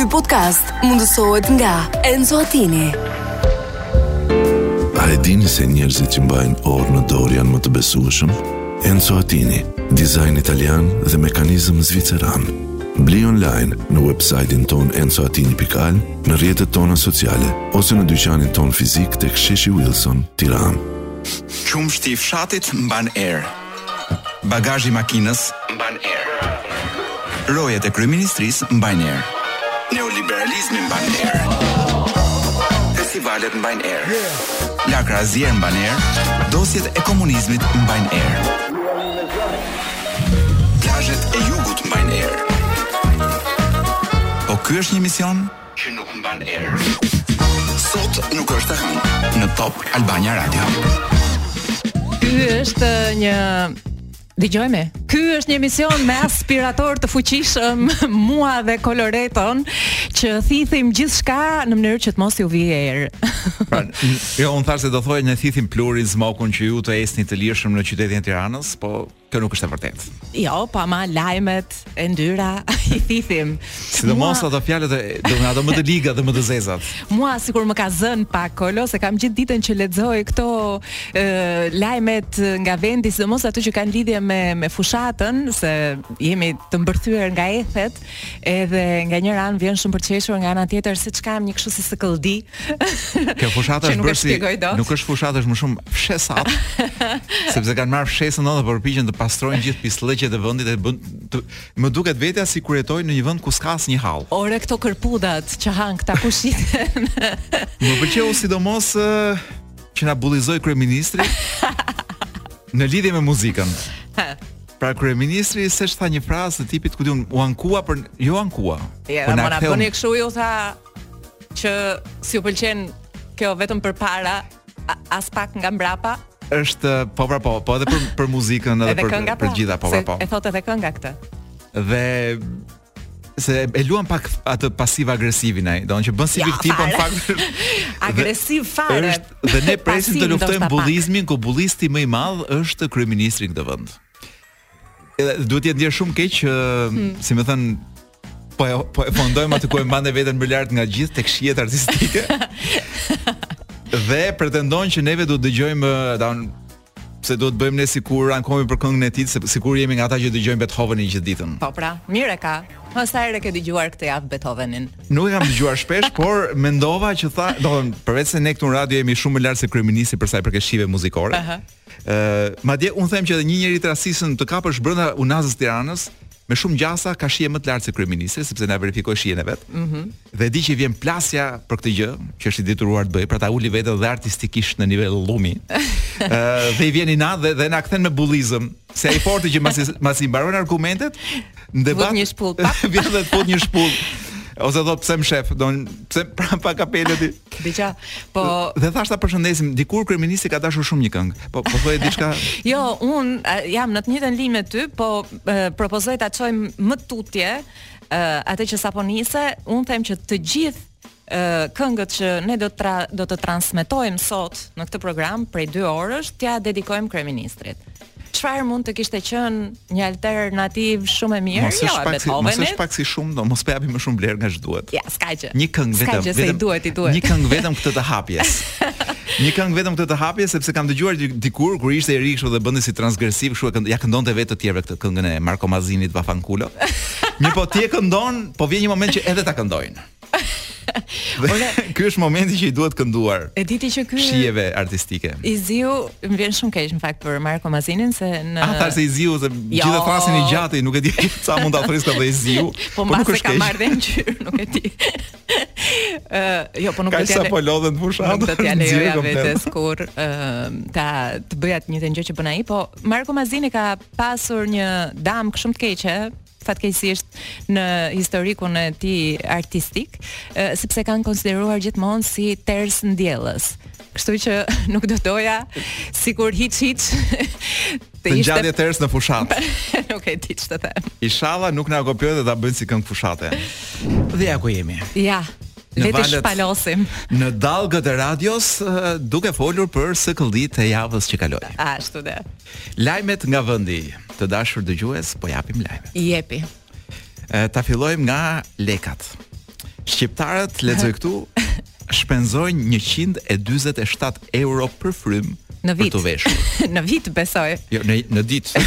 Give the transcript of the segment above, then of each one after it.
Ky podcast mundësohet nga Enzo Attini. A e dini se njerëzit që mbajnë orë në dorë janë më të besueshëm? Enzo Attini, dizajn italian dhe mekanizëm zviceran. Bli online në website-in tonë enzoatini.al, në rrjetet tona sociale, ose në dyqanin tonë fizik tek sheshi Wilson, Tiranë. Qumështi i fshatit mban erë. Bagazhi i makinës mban erë. Rojet e kryeministrisë mbajnë erë. Neoliberalizmi mban erë. Festivalet mbajnë erë. Lakra e zier mban erë. Dosjet e komunizmit mbajnë erë. Plazhet e jugut mbajnë erë. Po ky është një emision? që nuk mban erë. Sot nuk është e hënë në Top Albania Radio. Ky është një Dëgjojmë. Ky është një emision me aspirator të fuqishëm, mua dhe Koloreton, që thithim gjithçka në mënyrë që të mos ju vijë erë. pra, jo, un thashë se do thoje ne thithim pluhurin, smogun që ju të ecni të lirshëm në qytetin e Tiranës, po Kjo nuk është e vërtetë. Jo, po ama lajmet e ndyra i thithim. Sidomos ato fjalët e do me ato më të liga dhe më të zezat. Mua sikur më ka zënë pak Kolo se kam gjithë ditën që lexoj këto e, lajmet nga vendi, sidomos ato që kanë lidhje me me fushatën, se jemi të mbërthyer nga ethet. Edhe nga njëra anë më vjen shumë për qeshur, nga ana tjetër seç kam një kështu si sëkëlldi. Kjo fushatë është bërë si nuk është fushatë, është më shumë fshesat. sepse kanë marrë fshesën edhe përpiqen të pastrojnë gjithë pisllëqet e vendit e bën të, më duket vetja sikur jetoj në një vend ku s'ka asnjë hall. Ore këto kërpudat që han këta ku shiten. më pëlqeu sidomos që na bullizoi kryeministri në lidhje me muzikën. Pra kryeministri seç tha një frazë të tipit ku di unë u ankua për jo ankua. Ja, po na ktheu. Bëni kështu ju tha që s'ju pëlqen kjo vetëm përpara aspak nga mbrapa është po prapo, po edhe për për muzikën edhe, edhe për për pra. gjitha po prapo. E thotë edhe kënga këtë. Dhe se e luan pak atë pasiv agresivin ai, domethënë që bën si viktim, po në fakt agresiv fare. Është dhe ne presim të luftojmë bullizmin, ku bullisti më i madh është kryeministri i këtij vendi. Edhe duhet të jetë ndjerë shumë keq, hmm. si me thënë po e, po e ofendojmë atë ku e mbante veten më lart nga gjithë tek shijet artistike. dhe pretendon që neve do të dëgjojmë, domethënë pse duhet të bëjmë ne sikur ankohemi për këngën e tij, se sikur jemi nga ata që dëgjojnë Beethovenin gjithë ditën. Po pra, mirë e ka. Po sa herë ke dëgjuar këtë javë Beethovenin? Nuk e kam dëgjuar shpesh, por mendova që tha, do të thonë, përveçse ne këtu në radio jemi shumë më lart se kryeministri për sa i përket shijeve muzikore. Ëh. Uh -huh. Ëh, uh, madje un them që edhe një njeri të rastësishëm të kapësh brenda Unazës Tiranës, me shumë gjasa ka shije më të lartë se kryeministri, sepse na e verifikoi shijen e vet. Ëh. Mm dhe di që i vjen plasja për këtë gjë, që është i detyruar të bëjë, pra ta uli veten dhe artistikisht në nivel llumi. Ëh dhe i vjen inat dhe dhe na kthen me bullizëm, se ai i forti që masi masi mbaron argumentet, në debat një shpull, vjen dhe të fut një shpull. Ose thot pse më shef, do pse rri pa kapelë ti. Dëgjo, po dhe thash ta përshëndesim, dikur kryeministri ka dashur shumë një këngë. Po po thoje diçka? jo, un jam në të njëjtën linjë me ty, po propozoj ta çojmë më tutje uh, atë që sapo nise, un them që të gjithë këngët që ne do të tra, do të transmetojmë sot në këtë program prej 2 orësh t'ia dedikojmë kryeministrit. Çfarë mund të kishte qenë një alternativ shumë e mirë? Mos jo, është pak, si, mos është pak si shumë, do mos po i japim më shumë vlerë nga ç'duhet. Ja, s'ka gjë. Një këngë vetëm, gjë, vetëm, duhet, i duhet. Një këngë vetëm këtë të hapjes. një këngë vetëm këtë të hapjes sepse kam dëgjuar dikur kur ishte i ri kështu dhe bënte si transgresiv kështu e kënd, ja këndonte vetë të tjerëve këtë këngën e Marko Mazinit Vafankulo. Mirëpo ti e këndon, po vjen një moment që edhe ta këndojnë. Ore, ky është momenti që i duhet kënduar. Meqë jemi te ky shijeve artistike. I ziu më vjen shumë keq në fakt për Marko Mazinin se në Ah, thashë i ziu se jo. gjithë e thrrasin i gjati, nuk e di sa mund ta thërrasë këtë i ziu. Po, po nuk është keq. Po marrë ngjyrë, nuk e di. Ë, jo, po nuk do të. Ka sa po lodhen fushat. Nuk do të ja lejoja vetes kurrë ë ta të bëja të njëjtën gjë që bën ai, po Marko Mazini ka pasur një nam shumë të keqe fatkeqësisht në historikun e tij artistik, sepse e kanë konsideruar gjithmonë si ters ndjellës. Kështu që nuk do doja sikur hiç hiç t'i ishte ngjitur ters në fushat. nuk e di ç'të them. Ishalla nuk na kopjojnë dhe ta bëjnë si këngë fushate. Dhe ja ku jemi. Ja. Le të shpalosim. Në dallgët e radios duke folur për zëkthet e javës që kaloi. Ashtu dhe. Lajmet nga vendi. Të dashur dëgjues, po japim lajmet. Jepi. E, ta fillojmë nga lekat. Shqiptarët, lexoj këtu, shpenzojnë 147 euro për frym në vit. Për t'u veshur. në vit besoj. Jo, në në ditë.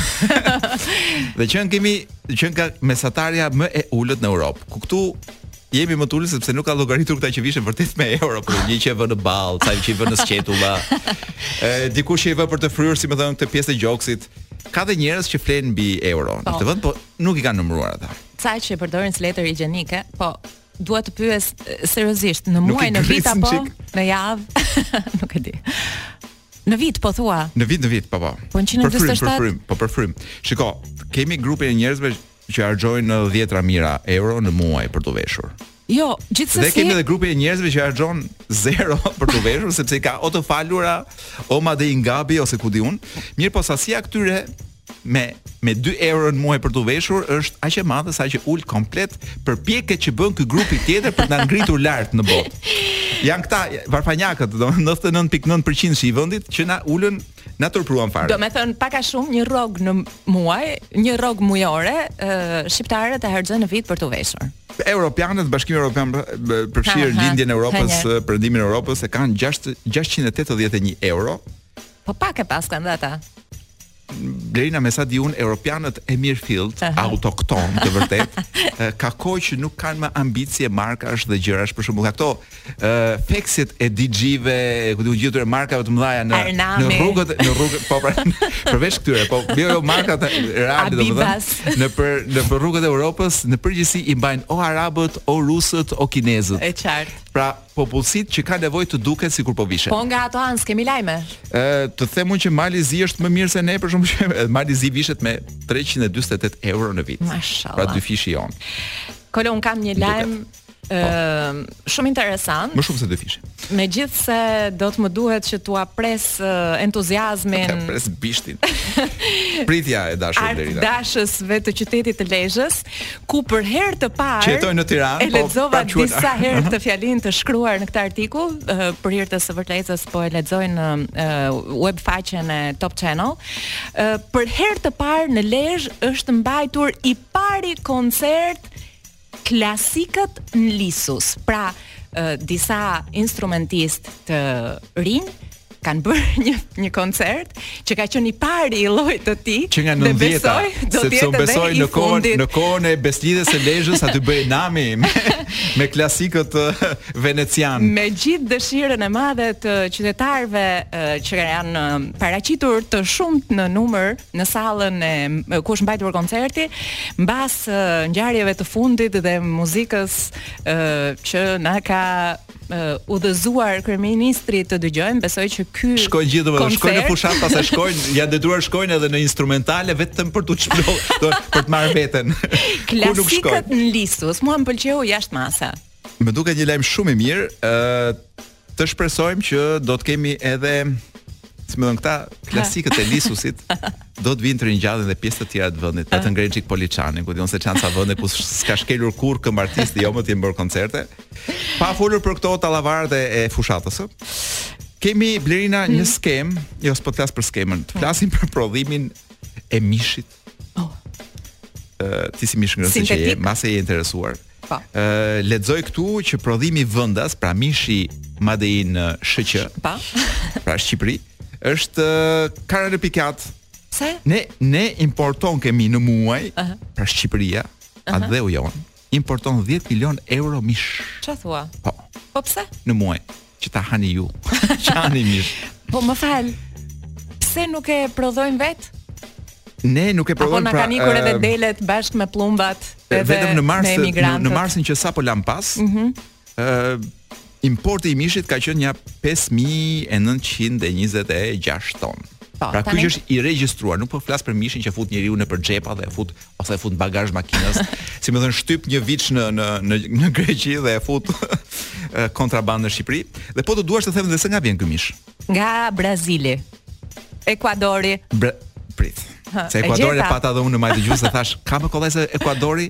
dhe që kemi që nga mesatarja më e ulët në Europë, ku këtu Jemi më të ulët sepse nuk kanë llogaritur këta që vishen vërtet me euro, por një që e vë në ball, ca që i vënë në sqetulla. Ë dikush që i vë për të fryrë, si me thënë, këtë pjesë të gjoksit. Ka dhe njerëz që flenë mbi euro në po. këtë vend, po nuk i kanë numëruar ata. Ca që e përdorin si letër higjienike, po dua të pyes seriozisht, në muaj, në vit apo në javë? nuk e di. Në vit po thua. Në vit, në vit, po po. Po 147. Për frym, po për frym. Shiko, kemi grupin e njerëzve që harxhojnë dhjetra mijëra euro në muaj për t'u veshur. Jo, gjithsesi. Dhe kemi edhe grupe e njerëzve që harxhojn zero për të veshur sepse i ka o të falura, o madje i ngabi ose ku di un. Mirëpo sasia e këtyre me me 2 euro në muaj për të veshur është aq e madhe sa që ul komplet përpjekjet që bën ky grupi tjetër për ta ngritur lart në botë. Janë këta varfanjakët, domethënë 99.9% i vendit që na ulën Na turpruan fare. Domethënë pak a shumë një rrogë në muaj, një rrogë mujore, uh, shqiptarët e harxhojnë në vit për të veshur. Europianët, Bashkimi Europian përfshirë Lindjen e Europës, Perëndimin e Europës e kanë 6 681 euro. Po pak e paskan dhe ata. Blerina me sa di un europianët e mirëfilltë, uh -huh. autoktonë të vërtetë, ka kohë që nuk kanë më ambicie markash dhe gjërash, për shembull, ato fiksimet e DG-ve, ku di un gjithë këtyre markave të mëdha Armani. në rrugët, në rrugët, po pra, përveç këtyre, po jo jo markat reale domethënë, nëpër nëpër rrugët e Europës, në përgjithësi i mbajnë o arabët, o rusët, o kinezët. E qartë. Pra, popullsitë që kanë nevojë të duket sikur po vishen. Po nga ato anë kemi lajme. Ë, të them unë që Mali Zi është më mirë se ne për shkak se Mali Zi vishet me 348 euro në vit. Mashallah. Pra dyfishi jonë. Kolo, un kam një lajm Ëm, shumë interesant. Më shumë se dyfishi. Megjithëse do të më duhet që t'ua pres uh, entuziazmin. Ja, pres bishtin. Pritja e dashur Artdashësve deri tani. të qytetit të Lezhës, ku për herë të parë Që jetojnë në Tiranë, E po, lexova prapë quhet- disa herë këtë fjali të shkruar në këtë artikull, uh, për hir të së vërtetës po e lexoj në uh, web faqen e Top Channel. Uh, për herë të parë në Lezhë është mbajtur i pari koncert klasikët n'lisus, pra disa instrumentistë të rinj kanë bërë një një koncert që ka qenë i pari i llojit të tij. Që nga 90-ta, sepse unë besoj në kohën në kohën e Besëlidhjes së Lezhës aty bëhej nami me, me klasikët venecianë. Me gjithë dëshirën e madhe të qytetarëve që janë paraqitur të shumtë në numër, në sallën e ku është mbajtur koncerti, mbas ngjarjeve të fundit dhe muzikës ë që na ka udhëzuar kryeministri të dëgjojmë, besoj që ky shkojnë gjithë domethënë shkojnë në fushatë pse s' shkojnë, janë detyruar shkojnë edhe në instrumentale vetëm për të çmallur, për të marrë veten. Klasikët në Lisus, mua më pëlqeu jashtë masa. Më duket një lajm shumë i mirë, ë Të shpresojmë që do të kemi edhe si me thënë këta klasikët e Lisusit do të vijnë të ringjallin dhe pjesë të tjera të vendit. Të ngrejnë çik Poliçani, ku di un se ç'janë ca vende ku s'ka shkelur kurrë këmbë artisti jo më t'jenë bërë koncerte. Pa folur për këto tallavarët e, e fushatës. Kemi Blerina një hmm. skemë, jo s'po të flas për skemën, të hmm. flasim për prodhimin e mishit Oh. Uh, ti si mish ngrënëse që je, mase je e interesuar. Po. Uh, lexoj këtu që prodhimi vendas, pra mishi Made in SHQ. Po. pra Shqipëri është uh, kara në pikat. Pse? Ne ne importokemi në muaj, uh -huh. pra Shqipëria, uh -huh. atdheu jon, importon 10 milion euro mish. Çfarë thua? Po. Po pse? Në muaj. Që ta hani ju. Që hani mish. Po më fal. Pse nuk e prodhojnë vet? Ne nuk e prodhojmë pra. Po na kanë ikur edhe delet bashkë me plumbat. Edhe vetëm në mars në, në marsin që sapo lamë pas. Ëh. Mm -hmm. Importi i mishit ka qenë nja 5926 ton. Po, pra ky është i regjistruar, nuk po flas për mishin që fut njeriu nëpër xhepa dhe e fut ose e fut në bagazh makinës, si me thënë shtyp një viç në në në në Greqi dhe e fut kontrabandë në Shqipëri. Dhe po të duash të them dhe se nga vjen ky mish. Nga Brazili. Ekuadori. Bra prit. Se Ekuadorin e pata dhe unë në majë të gjuhës dhe thashë, ka më kollaj se Ekuadori?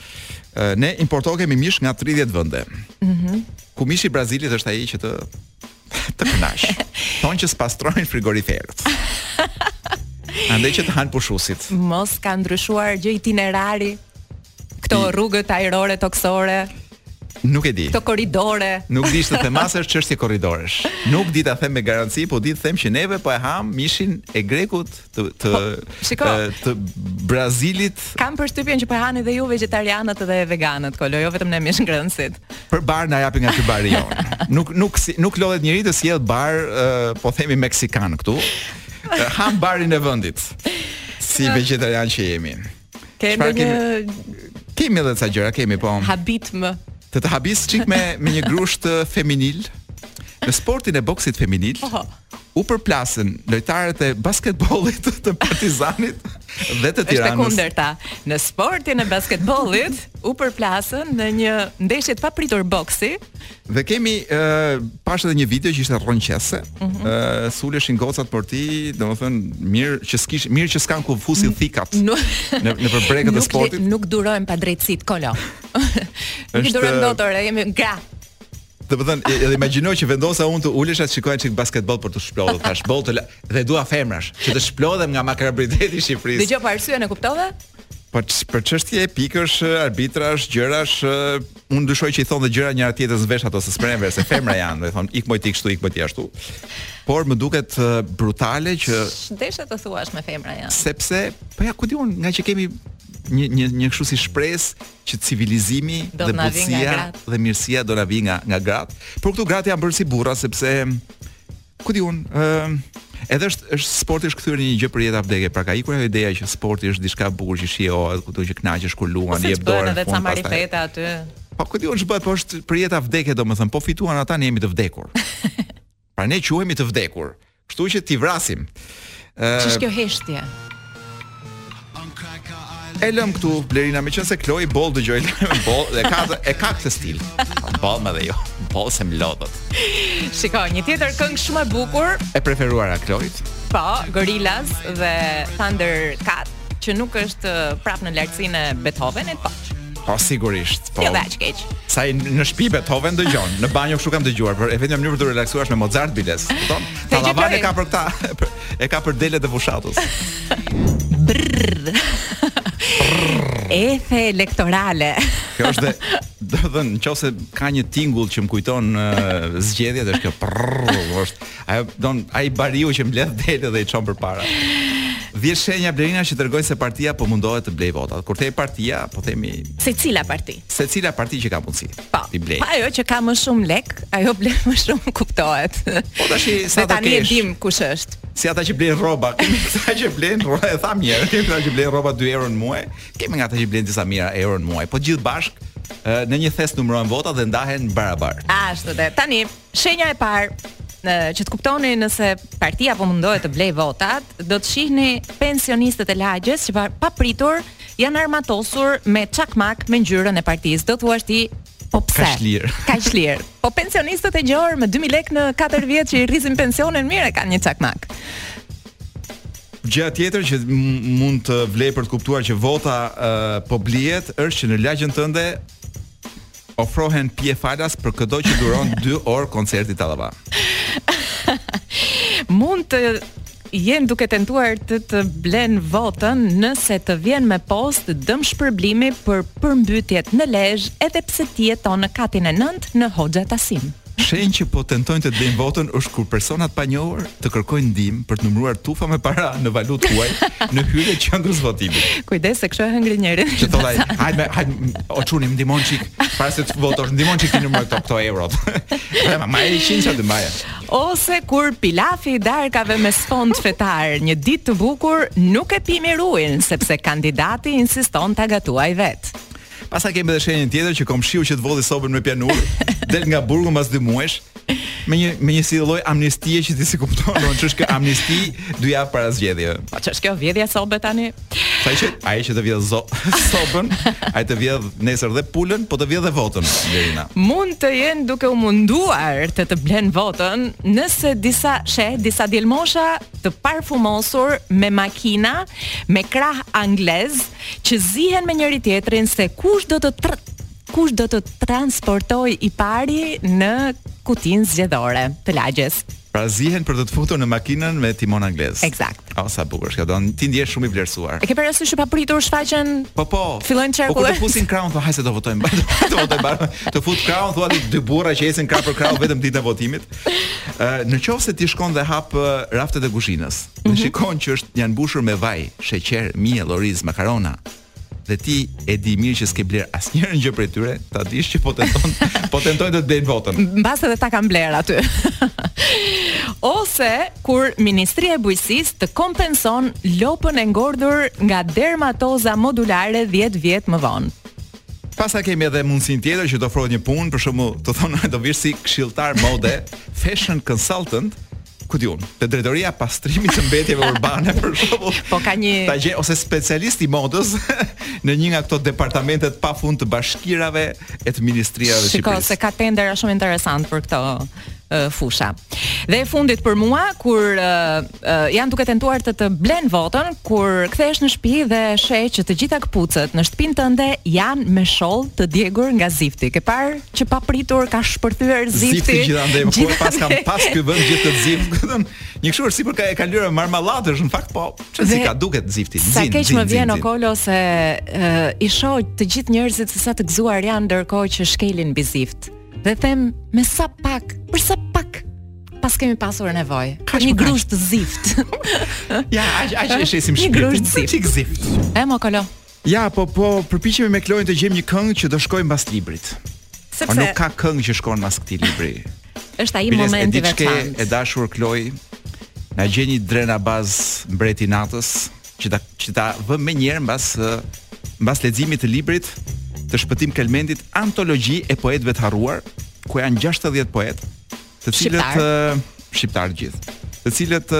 Ne importokemi mish nga 30 vende. Mhm. Mm ku mishi i Brazilit është ai që të të kënaq. Thonë që s'pastrojnë frigoriferët. Andaj që të han pushusit. Mos ka ndryshuar gjë itinerari këto I... rrugët ajrore tokësore. Nuk e di. Këto korridore. Nuk di të them a s'është çështje korridoresh. Nuk di ta them me garanci, po di të them që neve po e ham mishin e grekut të të po, të Brazilit. Kam përshtypjen që po e hani dhe ju vegetarianët dhe veganët, kolo, jo vetëm ne mishngrënësit. Për bar na japin nga ky bari jon. nuk nuk si, nuk lodhet njeri të sjell bar, uh, po themi meksikan këtu. Ham barin e vendit. Si vegjetarian që jemi. Kemi ndonjë kemi edhe ca gjëra, kemi po. Habit më. Të të habis çik me me një grusht feminil. Në sportin e boksit feminil oh. u përplasën lojtarët e basketbollit të Partizanit dhe të Tiranës. Është e kundërta. Në sportin e basketbollit u përplasën në një ndeshje të papritur boksi Dhe kemi uh, pashë edhe një video që ishte rrëqethëse. Ëh, mm -hmm. uh, suleshin gocat për ti, domethënë mirë që s'kish, mirë që s'kanë ku fusin thikat. në nëpër brekët e sportit. Nuk durojmë padrejtësitë kolo. Nuk durojmë dot, jemi gra. Domethënë, edhe imagjino që vendosa unë të ulesha të shikoja çik basketboll për të shplodhur tash boll të dhe dua femrash që të shplodhem nga makabriteti i Shqipërisë. Dëgjoj pa arsye në kuptove? Po për çështje pikësh, arbitrash, gjërash, Unë dyshoj që i thonë dhe gjëra njëra tjetrës në vesh ato se s'merren vesh se femra janë, do i thonë ik moj ti kështu, ik moj ti ashtu. Por më duket brutale që desha të thuash me femra janë. Sepse po ja ku di unë, nga që kemi një një një kështu si shpresë që civilizimi do dhe butësia dhe mirësia do na vijë nga nga gratë. Por këtu gratë janë bërë si burra sepse Ku di unë, ë uh, edhe është është sporti është kthyer në një gjë për jetë a vdekje, pra ka ikur ajo ideja që sporti është diçka e bukur që shijohet, ku do që kënaqesh kur luan, jep dorën. Po ca marifete aty. Po ku di unë ç'bëhet, po është për jetë a vdekje domethënë, po fituan ata ne jemi të vdekur. pra ne quhemi të vdekur. Kështu që t'i vrasim. Ç'është kjo heshtje? E lëmë këtu Blerina, meqenëse Kloi boll dëgjoi. Boll, e ka, e ka këtë stil Boll më dhe jo, boll se më lodhët Shiko, një tjetër këngë shumë e bukur E preferuara Kloit Po, Gorillaz dhe Thundercat Që nuk është prapë në lartësinë e Beethovenit Po, Po sigurisht, po. Jo veç keq. Sali në shtëpi Beethoven dëgjon, në banjë kështu kam dëgjuar, por e vetmja mënyrë për t'u relaksuar është me Mozart biles. Kupton? Tallavan e ka për këta, e ka për delet e fushatës. Brrr. Ethe elektorale. Kjo është dhe domethënë, nëse ka një tingull që më kujton uh, zgjedhjet është kjo. Prrr, është Ajo don ai bariu që mbledh dele dhe i çon përpara. 10 shenja Blerina që tregojnë se partia po mundohet të blej votat. Kur themi partia, po themi se cila parti? Se cila parti që ka mundësi? Po. Ti blej. Pa ajo që ka më shumë lek, ajo blen më shumë kuptohet. Po tash sa të kesh. Tani e dim kush është. Si ata që blejnë rroba, kemi ata që blejnë rroba, e tham mirë, kemi ata që blejnë rroba 2 euro në muaj, kemi ata që blejnë disa mijëra euro në muaj. Po gjithë bashk në një thes numërohen votat dhe ndahen barabar. Ashtu dhe tani Shenja e parë që të kuptoni nëse partia po mundohet të blejë votat, do të shihni pensionistët e lagjes që papritur janë armatosur me çakmak me ngjyrën e partisë. Do thuash ti Po pse? Kaq lirë. Kaq lirë. Po pensionistët e gjorë me 2000 lek në 4 vjet që i rrisin pensionin mirë e kanë një çakmak. Gjëja tjetër që mund të vlejë për të kuptuar që vota uh, po blihet është që në lagjen tënde ofrohen pije falas për këdo që duron 2 orë koncert tallava. Mund të jenë duke tentuar të të blenë votën nëse të vjen me postë dëmshpërblimi për përmbytjet në Lezhë edhe pse ti jeton në katin e nëntë në Hoxha Tahsin. Shenjë që po tentojnë të të blejnë votën është kur persona të panjohur të kërkojnë ndihmë për të numëruar tufa me para në valutë të huaj në hyrje të qendrës së votimit. Kujdes se kjo e hëngri njërin. Që thotë ai, hajde, hajde, o çuni, më ndihmon çik, para se të votosh, ndihmon çik të numëroj këto këto eurot. Ma ma e shin sa të mbaja. Ose kur pilafi i darkave me sfond fetar, një ditë të bukur nuk e pi miruni sepse kandidati insiston ta gatuajë vetë. Pastaj kemi edhe shenjën tjetër që komshiu që të vodhi sobën me pianurë, del nga burgu mbas dy muajsh me një me një si lloj amnistie që ti s'e kupton, do të thotë amnisti dy javë para zgjedhjeve. Po ç'është kjo vjedhje sobe tani? Se që ai që të vjedh zo, sobën, ai të vjedh nesër dhe pulën, po të vjedh dhe votën, Lerina. Mund të jenë duke u munduar të të blejnë votën, nëse disa she, disa djelmosha të parfumosur me makina, me krah anglez, që zihen me njëri tjetrin se kush do të tr kush do të transportojë i pari në kutinë zgjedhore të lagjes. Pra zihen për të të futur në makinën me timon anglez. Eksakt. O sa bukur është kjo. Do të ndihesh shumë i vlerësuar. E ke parasysh që papritur shfaqen? Po po. Fillojnë qarkullojnë. Po kur të fusin krahun thua hajde se do votojmë. do votojmë bashkë. Të fut krahun thua ti dy burra që ecin krah për krahu vetëm ditën e votimit. Ë në qoftë se ti shkon dhe hap raftet e kuzhinës. dhe mhm. shikon që është janë mbushur me vaj, sheqer, miell, oriz, makarona. Dhe ti e di mirë që s'ke blerë asnjëherë gjë prej tyre, ta dish që po tenton, po tentoj të blej botën. Mbase edhe ta kanë blerë aty. Ose kur Ministria e Bujqësisë të kompenson lopën e ngordhur nga dermatoza nodulare 10 vjet më vonë. Pastaj kemi edhe mundësinë tjetër që të ofrohet një punë, për shembull të thonë do vish si këshilltar mode, fashion consultant, ku di unë, te drejtoria e pastrimit të mbetjeve urbane për shembull. Po ka një ta gjej ose specialist i modës në një nga këto departamentet pafund të bashkirave e të ministrive të Shqipërisë. Shikoj se ka tendera shumë interesantë për këto fusha. Dhe e fundit për mua kur uh, uh, janë duke tentuar të të blejnë votën, kur kthehesh në shtëpi dhe sheh që të gjitha këpucët në shtëpinë tënde janë me shollë të djegur nga zifti. Ke parë që papritur ka shpërthyer zifti. Zifti gjithandej, po gjithandej. paska pas ky vend gjithë këtë zift, kupton? Një kështu është sipër ka e ka lëra marmalatësh, në fakt po, çfarë si ka duket zifti, zin, zin. Sa keq më vjen o kolo se uh, i shoh të gjithë njerëzit se sa të gëzuar janë ndërkohë që shkelin mbi zift. Dhe them me sa pak, për sa pak paskemi pasur nevojë. Nga një grusht zift. ja, aq aq e shesim shpirtin. Një grusht zift. Çik zift. E mo kolo. Ja, po po përpiqemi me Kloin të gjejmë një këngë që të shkojë mbas librit. Sepse po nuk ka këngë që shkon mbas këtij libri. Është ai moment i veçantë. E dashur Kloi, na gjen një Dren Abazi mbreti i natës që ta që ta vëmë menjëherë mbas mbas leximit të librit të Shpëtim Kelmendit antologji e poetëve të harruar, ku janë 60 poetë të cilët shqiptarë të gjithë, të cilët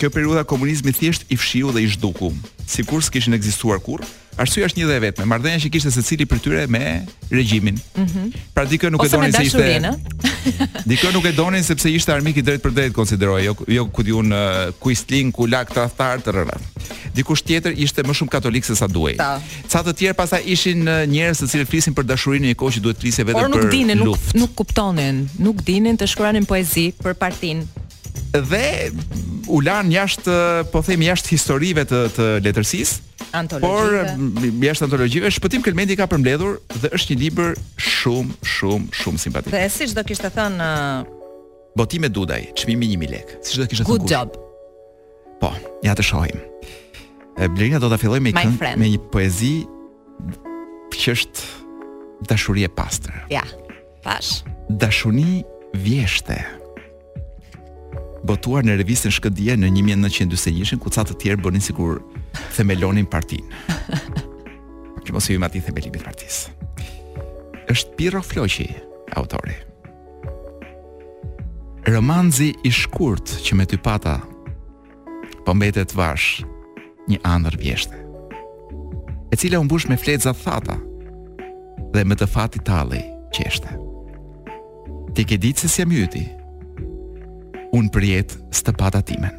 kjo periudha komunizmi thjesht i fshiu dhe i zhduku, sikur s'kishin ekzistuar kurrë. Arsyeja është një dhe e vetme, marrëdhënia që kishte secili prej tyre me regjimin. Mm -hmm. Pra dikë nuk Ose e donin se ishte. dikë nuk e donin sepse ishte armik i drejtpërdrejtë konsiderohej, jo jo ku di unë kuisling, kulak tradhtar të rënda. Dikush tjetër ishte më shumë katolik se sa duhej. Ca të tjerë pastaj ishin njerëz të cilët flisin për dashurinë në një kohë që duhet të flisje vetëm për luftë. Por nuk dinin, nuk, nuk kuptonin, nuk dinin të shkruanin poezi për partinë. Dhe u lanë jashtë, po themi jashtë historive të të letërsisë. Antologjive. Por jashtë antologjive, Shpëtim Kelmendi i ka përmbledhur dhe është një libër shumë, shumë, shumë simpatik. Dhe siç do kishte thënë uh... Botime Dudaj, çmimi 1000 lekë. Siç do kishte thënë. Good job. Po, ja të shohim. E Blerina do ta filloj me me një poezi që është dashuri e pastër. Ja. Tash. Dashuni vjeshte. Botuar në revistën Shkëndija në 1941, ku ca të tjerë bënin sikur themelonin partinë. Që mos i vijmë atij themelimit të partisë. Është Pirro Floqi, autori. Romanzi i shkurt që me ty pata po mbetet vash një andërr vjeshte e cila u mbush me fletza t'thata dhe me të fati talli qeshte ti ke ditë se s'jam i yti unë përjetë s'të pata timen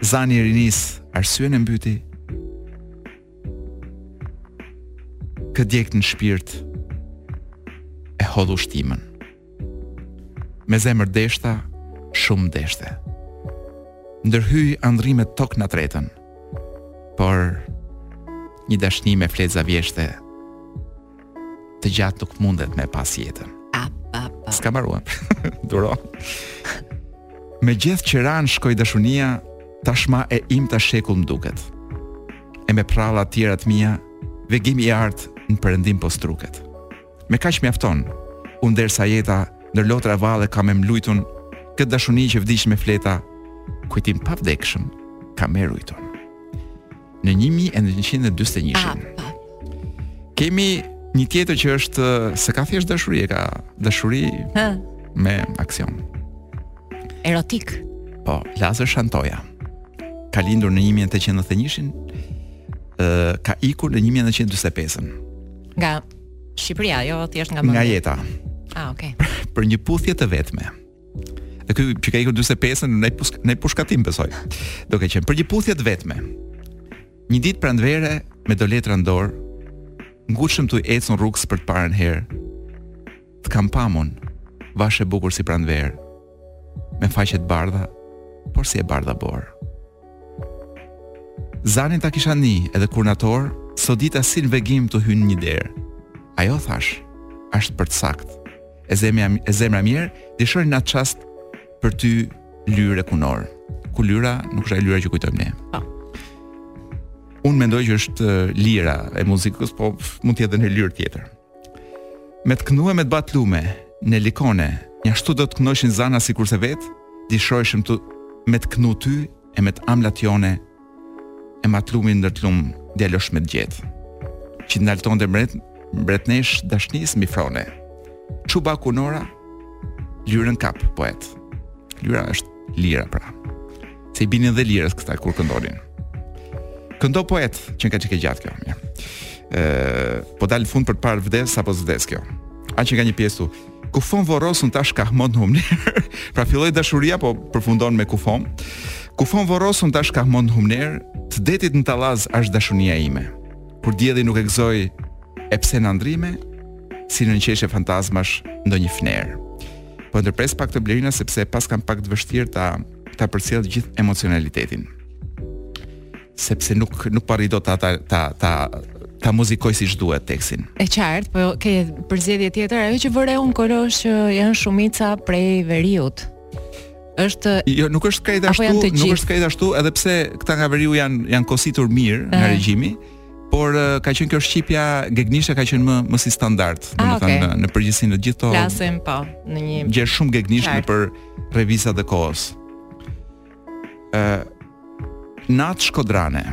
zani i rinisë arsyen e mbyti Kur djeg në shpirt e hodh ushtimën. Me zemër deshta, shumë deshte. Ndër hyj andrrimet tok na tretën, por një dashni me fletza vjeshte, të gjatë nuk mundet me pas jetën. S'ka mbaruar. Duro. Me gjithë që ranë shkoi dashunia, tashma e imja shekull më duket. E me pralla të tjera të mia, vegim i artë në perëndim po struket. Me kaq mjafton, unë derisa jeta ndër lotra valle kam me mlujtun këtë dashuni që vdiq me fleta, kujtim i pavdekshëm, kam me rujtun. në 1941-shin. Kemi një tjetër që është s'e ka thjesht dashuri, e ka dashuri Hë. me aksion. Erotik. Po, Lazër Shantoja. Ka lindur në 1891-shin, ë ka ikur në 1945-ën. Nga Shqipëria, jo thjesht nga Nga jeta. Ah, okay. Për një puthje të vetme. E ky që ka ikur në 45-ën në push, në pushkatim besoj. Do ketë qenë për një puthje të vetme. Një ditë prandvere me do letra në dorë, ngutshëm tuj ecun rrugës për të parën herë. Të kam pamun, vashë e bukur si prandverë, me faqe t'bardha, porsi e bardha borë. Zanin ta kisha ndi edhe kur natorë, sodita si në vegim tuj hy n'një derë. Ajo thashë, ashtë për të saktë, e zemra e zemra mirë, dishon n'at çast për ty lyrë e kunor. Ku lyra nuk është ajo lyra që kujtojmë ne. Po. Unë mendoj që është lira e muzikës, po mund të jetë edhe në lyrë tjetër. Me të kënue e me të ba të lume, n'Elikone, njashtu do të kënojshin zana sikurse vetë, dishojshëm me të kënu ty e me të amlat jone e ma t'lumin ndër t'lum djalosh me të gjet. Që t'naltonte mbret, mbretnesh dashnis mi frone. Çuba kunora, lyrën kap, poet. Lyra është lira, pra. Se i binin dhe lirës këta kur këndonin. Këndo poet, qenka qenke gjatë kjo. E, po dal në fund për të parë vdes, apo s'vdes kjo. A qenka një pjesë, Kufom vorrosun tash kah mot në humner. pra filloi dashuria po përfundon me kufom. Kufom vorrosun tash kah mot në humner, të detit në tallaz asht dashunia ime. Kur dielli nuk e gëzoi edhe pse në ndrime, si nënqeshje fantazmash ndonjë fner. Po e ndërpres pak këtu Blerina sepse paskam pak të vështirë ta, ta përcjell gjithë emocionalitetin. sepse nuk nuk po arrij dot ta ta ta ta ta muzikoj siç duhet tekstin. E qartë, po ke përzgjedhje tjetër, ajo që vë re unë Klo është që janë shumica prej veriut. Është Jo, nuk është krejt ashtu, nuk është krejt ashtu, edhe pse këta nga veriu janë janë kositur mirë nga regjimi, por ka qenë kjo shqipja gegnishte ka qenë më më si standard, ah, domethënë okay. në, në përgjithësi në gjithë ato. Flasim po, unë gjej shumë gegnishte nëpër revistat e kohës. ë uh, Natë Shkodrane.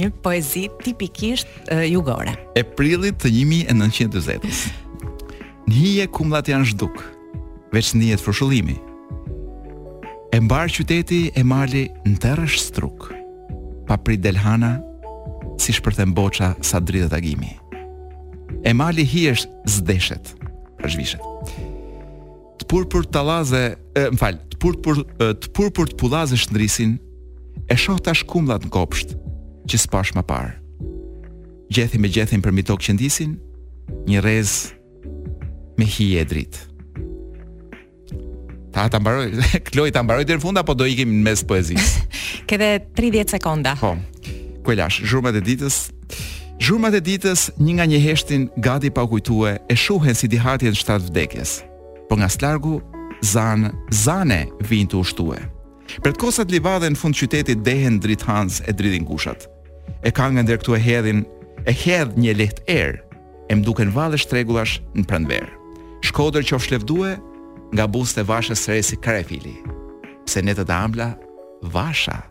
një poezi tipikisht uh, jugore. E prillit të 1920-s. Në hije kumllat janë zhduk, veç ndihet frushullimi. E mbarë qyteti e mali n'terr âsht struk. Papritë del hana, si shpërthen boça sa dridhet agimi. E mali hijesh zdeshet, zhvishet. Të purpur të talaze, e, më fal, të purpur të purpur të pullaze shndrisin. E shoh tash kumllat në kopsht, që spash më parë. Gjethi me gjethin përmi tokë që ndisin, një rrez me hije e dritë. Ta ta mbaroj, Klo ta mbaroj deri në fund apo do ikim në mes poezisë? Ke dhe 30 sekonda. Po. Ku e lash? Zhurmat e ditës, Zhurmat e ditës një nga një heshtin gati pa u kujtue e shuhen si dihatje n'shtrat të vdekjes. Por nga s'largu, zanë, zane vijnë të ushtue. Bretkosat livadhe në fund qytetit dehen dritë hanës e dridhin gushat. E kangën deri këtu e hedhin, e hedh një leht erë, e m'duken valle shtregullash në pranverë. Shkodër qofsh levdue, nga buzët e vashës së re si karajfili. Se net të ambla, vasha.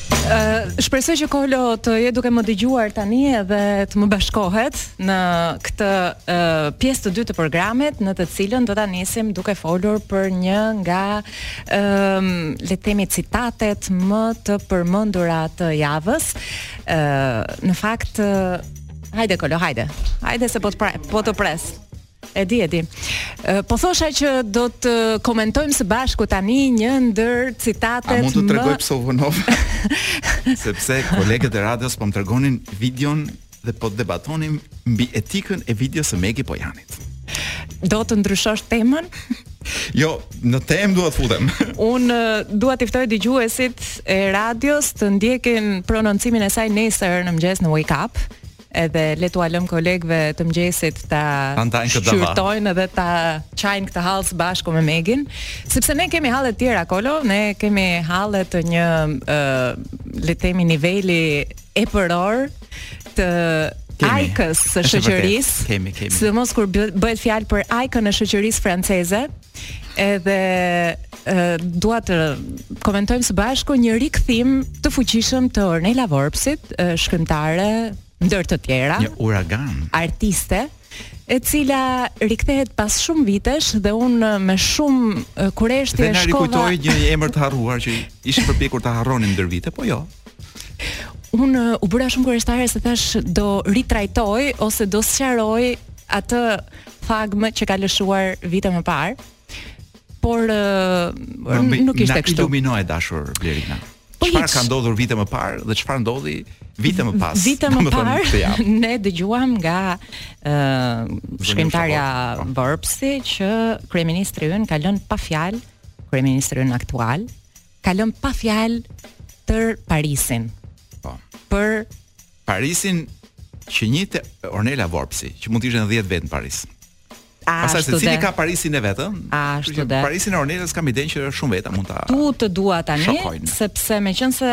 Shpresoj që Kolo të jetë duke më dëgjuar tani edhe të më bashkohet në këtë uh, pjesë të dytë të programit në të cilën do ta nisim duke folur për një nga um, le të themi citatet më të përmendura të javës. Uh, në fakt uh, hajde Kolo, hajde. Hajde se po të pra, po të pres. E di, e di. Po thosha që do të komentojmë së bashku tani një ndër citatet më... A mund të tregoj pse u vonova? Sepse kolegët e radios po më tregonin videon dhe po debatonim mbi etikën e videos së Megi Pojanit. Do të ndryshosh temën? Jo, në temë dua të futem. Un dua t'i ftoj dëgjuesit e radios të ndjekin prononcimin e saj nesër në mëngjes në Wake Up edhe le t'ua lëmë kolegëve të mëngjesit ta shqyrtojnë dhe ta qajnë këtë hall së bashku me Megin, sepse ne kemi halle të tjera Kolo, ne kemi halle të një ë le të themi niveli epëror të ajkës së shoqërisë. Kemi, kemi. Sidomos kur bëhet fjalë për ajkën e shoqërisë franceze, Edhe dua të komentojmë së bashku një rikthim të fuqishëm të Ornela Vorpsit, shkrimtare ndër të tjera. Një uragan. Artiste e cila rikthehet pas shumë vitesh dhe un me shumë kureshti e shkova. Dhe na rikujtoi një emër të harruar që ishim përpjekur ta harronim ndër vite, po jo. Un u bëra shumë kureshtare se thash do ritrajtoj ose do sqaroj atë thagmë që ka lëshuar vite më parë. Por nuk ishte kështu. Na ilumino e dashur Blerina. Po çfarë ka ndodhur vite më parë dhe çfarë ndodhi vite më pas? Vite më parë ne dëgjuam nga ë uh, shkrimtarja Vorpsi po. që kryeministri ynë ka lënë pa fjalë kryeministri ynë aktual, ka lënë pa fjalë tër Parisin. Po. Për Parisin që njihte Ornela Vorpsi, që mund të ishin 10 vetë në Paris. Pastaj secili ka Parisin e vet, ëh. Ashtu që. Parisin e Ornelës kam idenë që është shumë veta mund ta. Tu të dua tani, shokojnë. sepse meqense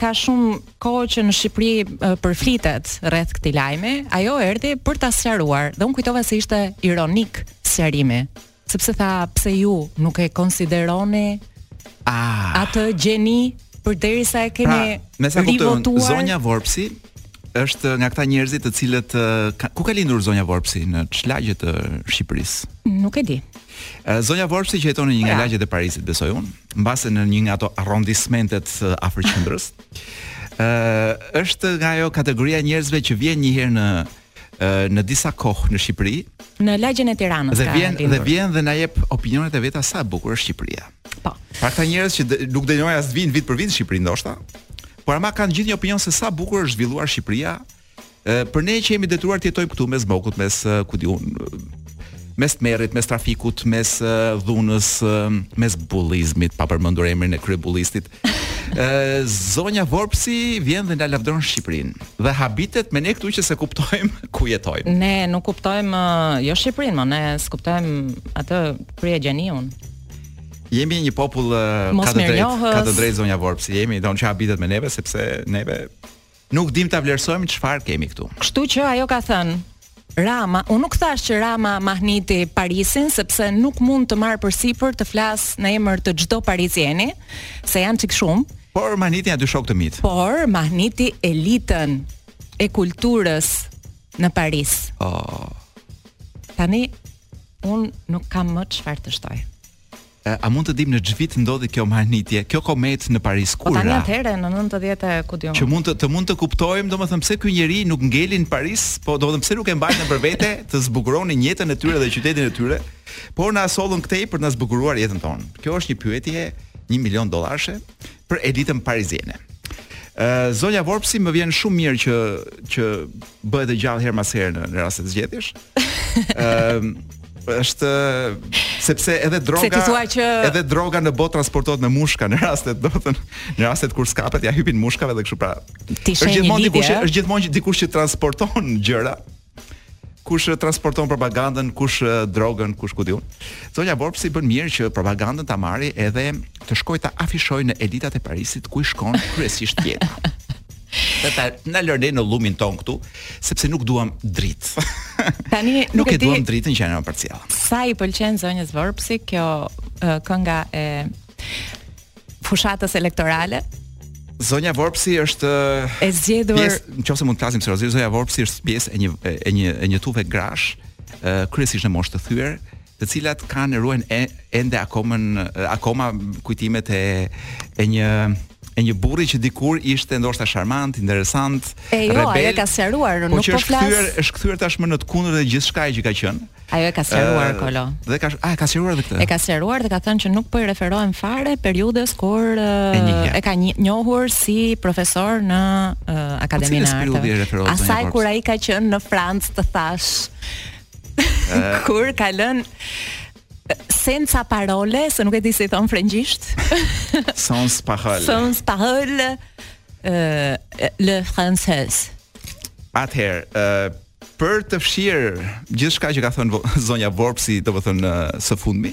ka shumë kohë që në Shqipëri uh, përflitet rreth këtij lajmi, ajo erdhi për ta sqaruar dhe un kujtova se ishte ironik sqarimi. sepse tha pse ju nuk e konsideroni ah. atë gjeni përderisa e keni pra, me sa kuptoj zonja Vorpsi është nga këta njerëzit të cilët ka, ku ka lindur zonja Vorpsi në ç'lagje të Shqipërisë? Nuk e di. Zonja Vorpsi që jeton në një nga pra. lagjet e Parisit, besoj unë, mbase në një nga ato arrondismentet afër qendrës. Ë, është nga ajo kategoria njerëzve që vijnë një herë në në disa kohë në Shqipëri. Në lagjen e Tiranës. Dhe vjen dhe vjen dhe na jep opinionet e veta sa e bukur është Shqipëria. Po. Pra këta njerëz që nuk dënojnë as vin vit për vit në Shqipëri ndoshta, por ama kanë gjithë një opinion se sa bukur është zhvilluar Shqipëria. Ë për ne që jemi detyruar të jetojmë këtu mes bokut, mes ku di unë, mes tmerrit, mes trafikut, mes dhunës, mes bullizmit, pa përmendur emrin e kryebullistit. Ë zonja Vorpsi vjen dhe na lavdron Shqipërinë dhe habitet me ne këtu që s'e kuptojmë ku jetojmë. Ne nuk kuptojmë jo Shqipërinë, po ne s'kuptojmë atë kryegjeniun. Jemi një popull ka të drejtë, ka të drejtë zonja Vorpsi. Jemi don që habitet me neve sepse neve Nuk dimë ta vlerësojmë çfarë kemi këtu. Kështu që ajo ka thënë, Rama, unë nuk thashë që Rama mahniti Parisin, sepse nuk mund të marr përsipër të flas në emër të çdo parizieni, se janë çik shumë. Por mahniti nja dy shokë të mitë. Por mahniti elitën e kulturës në Paris. Oh. Tani, unë nuk kam më çfarë të shtoj. A mund të dimë në ç'vit ndodhi kjo mahnitje, kjo kometë në Paris kur ra? Po tani atëherë në nëntëdhjetë e ku di unë. Që mund të të mund të kuptojmë domethënë pse ky njeri nuk ngeli në Paris, po domethënë pse nuk e mbajtën për vete të zbukuronin jetën e tyre dhe qytetin e tyre, por na sollën këtej për të na zbukuruar jetën tonë. Kjo është një pyetje një milion dollarshe, për elitën pariziene. Ë zonja Vorpsi më vjen shumë mirë që që bëhet e gjallë herë pas here në, në rastet zgjedhjesh. Ë është sepse edhe droga se ti thua që edhe droga në botë transportohet me mushka në rastet domethënë në rastet kur skapet ia hypin mushkave dhe kështu pra ti është gjithmonë dikush është gjithmonë dikush që transporton gjëra kush transporton propagandën, kush drogën, kush ku di unë. Zonja Vorpsi bën mirë që propagandën ta marri edhe të shkojë ta afishojë në elitat e Parisit ku i shkon kryesisht jeta. Dhe të na lërë në llumin tonë këtu, sepse nuk duam dritë. Tani nuk, nuk e, e duam dritën që janë në parcella. Sa i pëlqen zonjës Vorpsi kjo uh, kënga e fushatës elektorale. Zonja Vorpsi është e zgjedhur. Nëse mund të flasim seriozisht, zonja Vorpsi është pjesë e një e një e një tufe grash, kryesisht në moshë të thyer, të cilat kanë ruajnë e, ende akoma akoma kujtimet e e një e një burri që dikur ishte ndoshta sharmant, interesant, e jo, rebel. Ajo ka sqaruar, po nuk po flas. Po është kthyer, është kthyer tashmë në të kundërt të gjithçkaje që ka qenë. Ajo e ka sqaruar Kolo. Dhe ka a e ka sqaruar edhe këtë? E ka sqaruar dhe ka thënë që nuk po i referohem fare periudhës kur e, e ka njohur si profesor në uh, Akademinë e Arteve. Asaj kur ai ka qenë në Francë të thashë. kur ka lënë senza parole, se nuk e di si thon frëngjisht. Sans parole. Sans parole. Uh, le français. Atëherë, uh, Për të fshirë gjithçka që ka thënë zonja Vorpsi, domethënë së fundmi,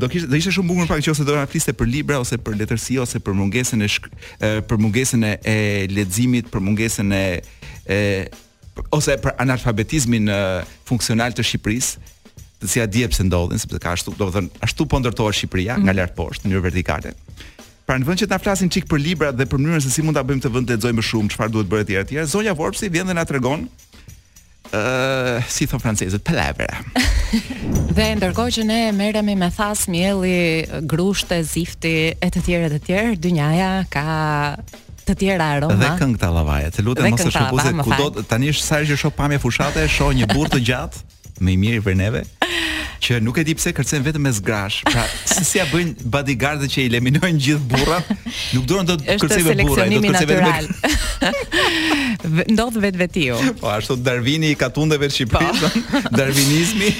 do kish do ishte shumë bukur në fakt sikur do na fliste për libra ose për letërsi ose për mungesën e shk, për mungesën e, e leximit, për mungesën e, e ose për analfabetizmin e, funksional të Shqipërisë të cilat dihet pse ndodhin, sepse ka ashtu, domethënë, ashtu po ndërtohet Shqipëria mm. nga lart poshtë, në mënyrë vertikale. Pra në vend që të na flasin një çik për librat dhe për mënyrën se si mund ta bëjmë këtë vend të lexojë më shumë, çfarë duhet bërë etj etj, zonja Vorpsi vjen dhe na tregon ë uh, si thonë francezët, palavra. dhe ndërkohë që ne merremi me thas mielli, grushte, zifti e të tjerë e të tjerë, dynjaja ka të tjera aroma. Dhe këngë ta lavaje. Të lutem mos e shkëput se kudo tani në çast sa që shoh pamje fushate, shoh një burrë të gjatë. më i miri për neve, që nuk e di pse kërcen vetëm me gra. Pra, si si ia bëjnë bodyguardët që eliminojnë gjithë burrat, nuk duan të kërcen me burra, do të kërcen vetëm me Ndodh vetvetiu. Po ashtu Darwini i katundeve të Shqipërisë, po. Darwinizmi.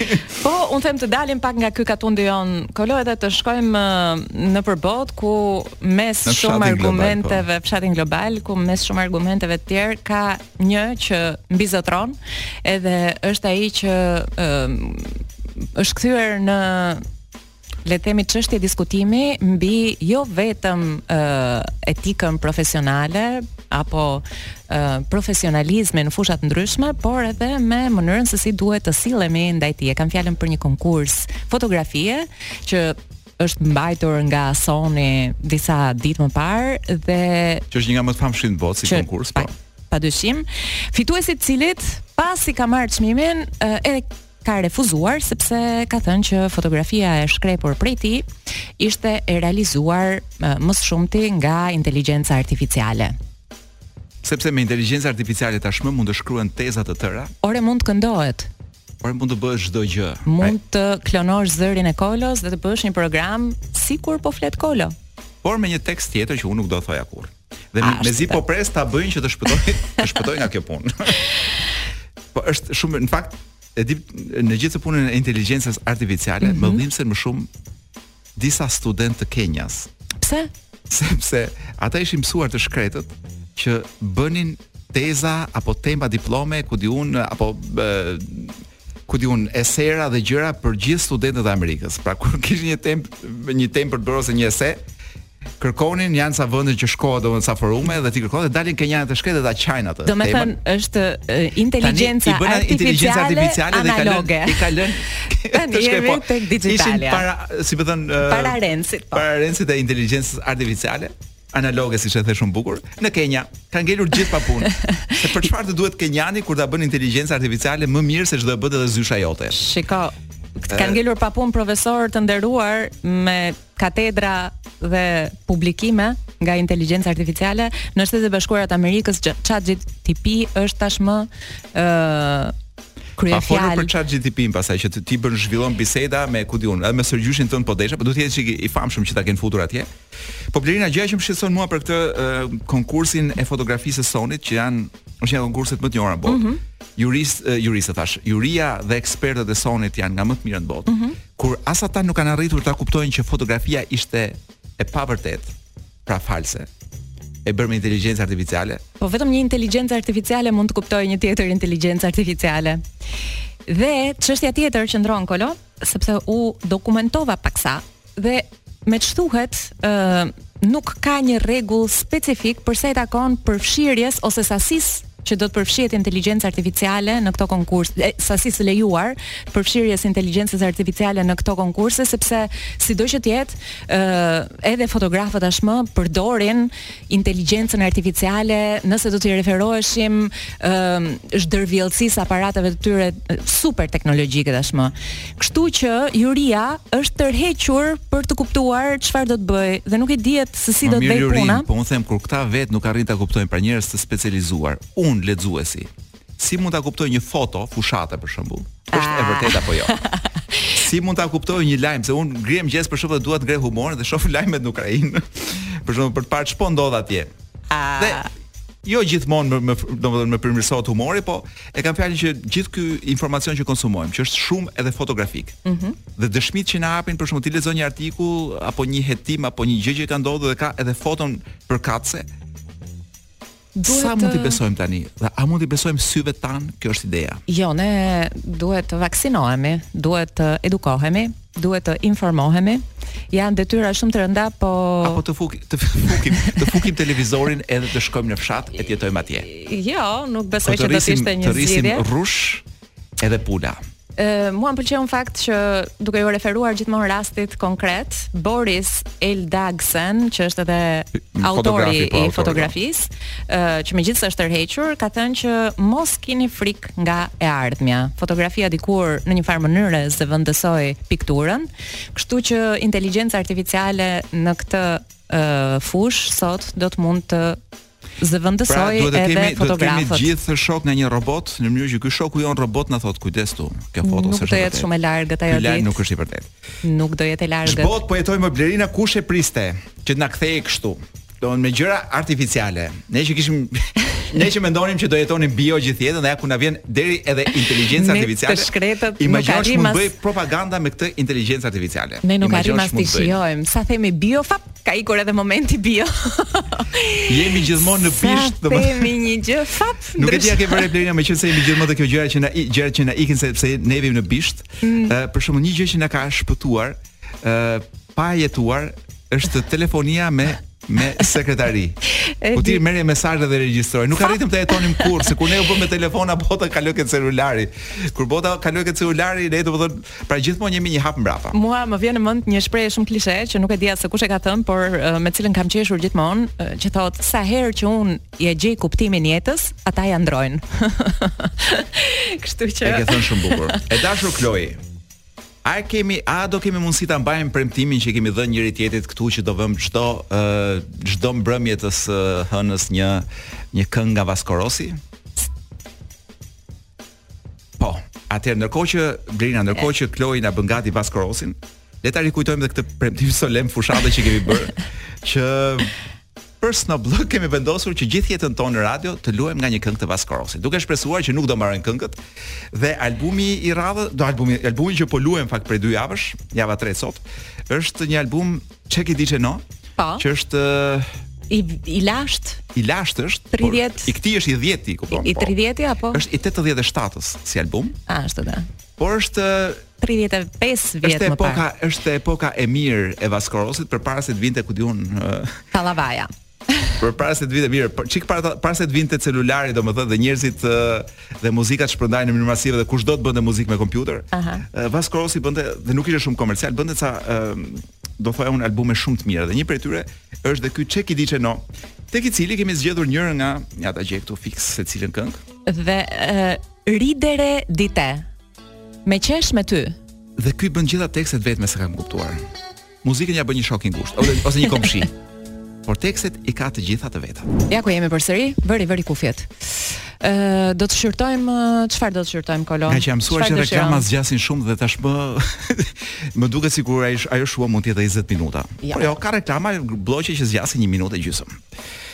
Po, unë them të dalim pak nga ky katundi jonë, Kolo edhe të shkojmë nëpër botë ku mes shumë argumenteve, po. fshatin global, ku mes shumë argumenteve të tjerë ka një që mbizotron, edhe është ai që ë është kthyer në le të themi çështje diskutimi mbi jo vetëm ë etikën profesionale apo ë profesionalizmin në fusha të ndryshme, por edhe me mënyrën se si duhet të sillemi ndaj tij. E kam fjalën për një konkurs fotografie që është mbajtur nga Sony disa ditë më parë dhe që është një nga më të famshmit në botë si konkurs, po. Pa dyshim, fituesi i të cilit pasi ka marrë çmimin e ka refuzuar sepse ka thënë që fotografia e shkrepur prej tij ishte e realizuar më së shumti nga inteligjenca artificiale. Sepse me inteligjencë artificiale tashmë mund të shkruhen teza të tëra? Ore mund të këndohet. Ore mund të bësh çdo gjë. Mund të klonosh zërin e Kolos dhe të bësh një program sikur po flet Kolo. Por me një tekst tjetër që unë nuk do thoja kurrë. Dhe ah, mezi po pres ta bëjnë që të shpëtoj, të shpëtoj nga kjo punë. po është shumë në fakt e di në gjithë këtë punën e inteligjencës artificiale, mm -hmm. më dhimbsen më shumë disa studentë të Kenjas. Pse? Sepse ata ishin mësuar të shkretët që bënin teza apo tema diplome ku di unë apo e, ku di unë esera dhe gjëra për gjithë studentët e Amerikës. Pra kur kishin një temë një temë për të bërë ose një ese, kërkonin janë sa vende që shkon, domethënë sa forume dhe ti kërkon dhe dalin kenjanë të shkretë dhe ta qajnë atë. Domethënë është inteligjenca artificiale, inteligjenca artificiale dhe analoge. I ka lënë tani jemi po. tek digjitalia. Para, si me thënë, paraardhësit. Po. Paraardhësit e inteligjencës artificiale analoge siç e the shumë bukur, në Kenia kanë ngelur gjithë pa punë. Se për çfarë të duhet kenjani kur ta bën inteligjenca artificiale më mirë se ç'do e bënte edhe zysha jote. Shiko, kanë ngelur pa punë profesorë të nderuar me katedra dhe publikime nga inteligjenca artificiale në Shtetet e Bashkuara të Amerikës ChatGPT është tashmë ë uh, kryefjalë. Pa folur për ChatGPT pastaj që ti bën zhvillon biseda me ku di unë, edhe me stërgjyshin tënd po deshe, po duhet të jetë çik i famshëm që ta kenë futur atje. Po Blerina gjëja që më shqetëson mua për këtë uh, konkursin e fotografisë së Sonit që janë është një nga konkurset më të njohura në botë. Mm -hmm. Jurist, uh, juristë thashë, juria dhe ekspertët e Sonit janë nga më të mirët në botë. Mm -hmm. Kur as ata nuk kanë arritur ta kuptojnë që fotografia ishte e pavërtetë, pra false, e bërë me inteligjencë artificiale. Po vetëm një inteligjencë artificiale mund të kuptojë një tjetër inteligjencë artificiale. Dhe çështja tjetër qëndron Kolo, sepse u dokumentova paksa dhe me ç'thuhet ë uh, nuk ka një rregull specifik për sa i takon përfshirjes ose sasisë që do të përfshihet inteligjenca artificiale në këto konkurse, sasisë së lejuar përfshirjes së inteligjencës artificiale në këto konkurse sepse sido që të jetë, ë uh, edhe fotografët tashmë përdorin inteligjencën artificiale, nëse do t'i referoheshim ë uh, zhdërvjelltësisë së aparateve të tyre super teknologjike tashmë. Kështu që juria është tërhequr për të kuptuar çfarë do të bëjë dhe nuk i dihet se si do të vejë puna. Po unë them kur këta vetë nuk arrijnë ta kuptojnë pra njerëz të specializuar, unë lexuesi, Si mund ta kuptoj një foto fushate për shembull? Është e ah. vërtetë apo jo? Si mund ta kuptoj një lajm se unë ngrihem në mëngjes për shembull dhe dua të ngrej humorin dhe shoh lajmet në Ukrainë. Për shembull për të parë ç'po ndodh atje. Ah. Dhe jo gjithmonë më domethënë më përmirësohet humori, po e kam fjalën që gjithë ky informacion që konsumojmë, që është shumë edhe fotografik. Ëh. Mm -hmm. Dhe dëshmitë që na japin për shembull ti lexon një artikull apo një hetim apo një gjë që ka ndodhur dhe ka edhe foton përkatëse. Duhet Sa mund t'i besojmë tani? Dhe a mund t'i besojmë syve tanë? Kjo është ideja. Jo, ne duhet të vaksinohemi, duhet të edukohemi, duhet të informohemi. Janë detyra shumë të rënda, po apo të fikim të fikim të fikim televizorin edhe të shkojmë në fshat e të jetojmë atje. Jo, nuk besoj që do të ishte një zgjidhje. Të rrisim rrush edhe pula. Uh, mua më pëlqeu në fakt që duke ju referuar gjithmonë rastit konkret, Boris Eldagsen, që është edhe autori po, i fotografisë, uh, që megjithëse është tërhequr, ka thënë që mos kini frikë nga e ardhmja. Fotografia dikur në një farë mënyre zëvendësoi pikturën, kështu që inteligjenca artificiale në këtë uh, fushë sot do të mund të zëvendësojë pra, edhe fotografët. Pra duhet të kemi të gjithë shok nga një robot, në mënyrë që ky shoku jonë robot na thotë kujdes ti, kjo foto nuk është. Nuk do jetë shumë e largët ajo ditë. Nuk është i vërtetë. Nuk do jetë e largët. Ç'botë po jetojmë moj Blerina, kush e priste që na u kthye kështu. Do me gjëra artificiale. Ne që kishim ne që mendonim që do jetonim bio gjithë jetën dhe ja ku na vjen deri edhe inteligjenca artificiale. Ne të shkretët, imagjino se ç'mund bëjë propaganda me këtë inteligjencë artificiale. Ne nuk arrim as të shijojmë. Sa themi bio fap Ka ikur edhe momenti bio. jemi gjithmonë në bisht, sa themi një gjë fap. Nuk e di a ke vënë Blerina, meqenëse jemi gjithmonë te kjo gjëra që na gjëra që na ikin sepse ne jemi në bisht. Mm. Uh, për shembull, një gjë që na ka shpëtuar, ë uh, pa jetuar është telefonia me me sekretari. Ku ti merrje mesazhe dhe regjistroje. Nuk arritëm ta jetonim kurrë, se kur ne u bëmë me telefona bota kaloi ke celulari. Kur bota kaloi ke celulari, ne domethënë Pra gjithmonë jemi një hap mbrapa. Mua më vjen në mend një shprehje shumë klishe që nuk e di as se kush e ka thënë, por me të cilën kam qeshur gjithmonë, që thotë sa herë që unë ia gjej kuptimin jetës, ata ia ndrrojnë. Kështu që E ke thënë shumë bukur. E dashur Kloi. A e kemi a do kemi mundësi ta mbajmë premtimin që kemi dhënë njëri-tjetrit këtu që do vëmë çdo çdo mbrëmje të së hënës një një këngë nga Vasco Rossi? Po. Atëherë ndërkohë që Brina, ndërkohë që Kloi na bën gati Vasco Rossin, le ta rikujtojmë edhe këtë premtim solemn fushatë që kemi bërë, që për Snobllë kemi vendosur që gjithë jetën tonë në radio të luajmë nga një këngë të Vasco Rossit, duke shpresuar që nuk do mbarojnë këngët. Dhe albumi i radhës, do albumi, albumi që po luajmë në fakt prej dy javësh, java 3 sot, është një album C'è chi dice no? Po. Që është i i lasht. I lasht është. 30. Por, I këtij është i 10-ti, kupton? I, i 30-ti po. apo? Është i 87-s si album. A është atë? Por është 35 vjet më parë. Është epoka, është epoka e mirë e Vasco Rossit përpara se të vinte ku diun Kallavaja. Përpara se të vinte mirë, por çik para para se të vinte celulari, domethënë dhe njerëzit dhe muzika të shpërndahej në mënyrë masive dhe kushdo të bënte muzikë me kompjuter. Vasco Rossi bënte dhe nuk ishte shumë komercial, bënte ca do thoja unë albume shumë të mira dhe një prej tyre është dhe ky C'è chi dice no, tek i cili kemi zgjedhur njërën nga nga ja ta gjej këtu fiks se cilën këngë. Dhe Ridere di te. Me qesh me ty. Dhe ky bën gjitha tekstet vetë me sa kam kuptuar. Muzikën ia bën një shok i ngushtë ose ose një komshi. Por tekstet i ka të gjitha të veta. Ja ku jemi përsëri, vëri vëri kufjet. Ë uh, do të shqyrtojmë çfarë do të shqyrtojmë Kolo. Nga që jam mësuar që reklamat zgjasin shumë dhe tashmë më duket sikur ajo ajo shuma mund të jetë 20 minuta. Ja. Por jo, ka reklama blloqe që zgjasin 1 minutë gjysmë.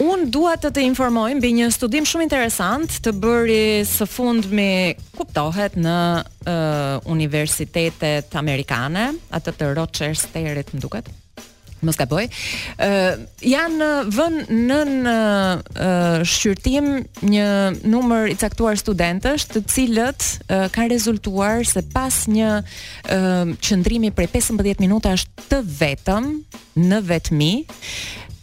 Unë dua të të informoj mbi një studim shumë interesant të bërë së fundmi, kuptohet në uh, universitetet amerikane, atë të Rochesterit, më duket. Mos gaboj. Uh, janë vënë në uh, shqyrtim një numër i caktuar studentësh, të cilët uh, kanë rezultuar se pas një uh, qëndrimi prej 15 minutash të vetëm në vetmi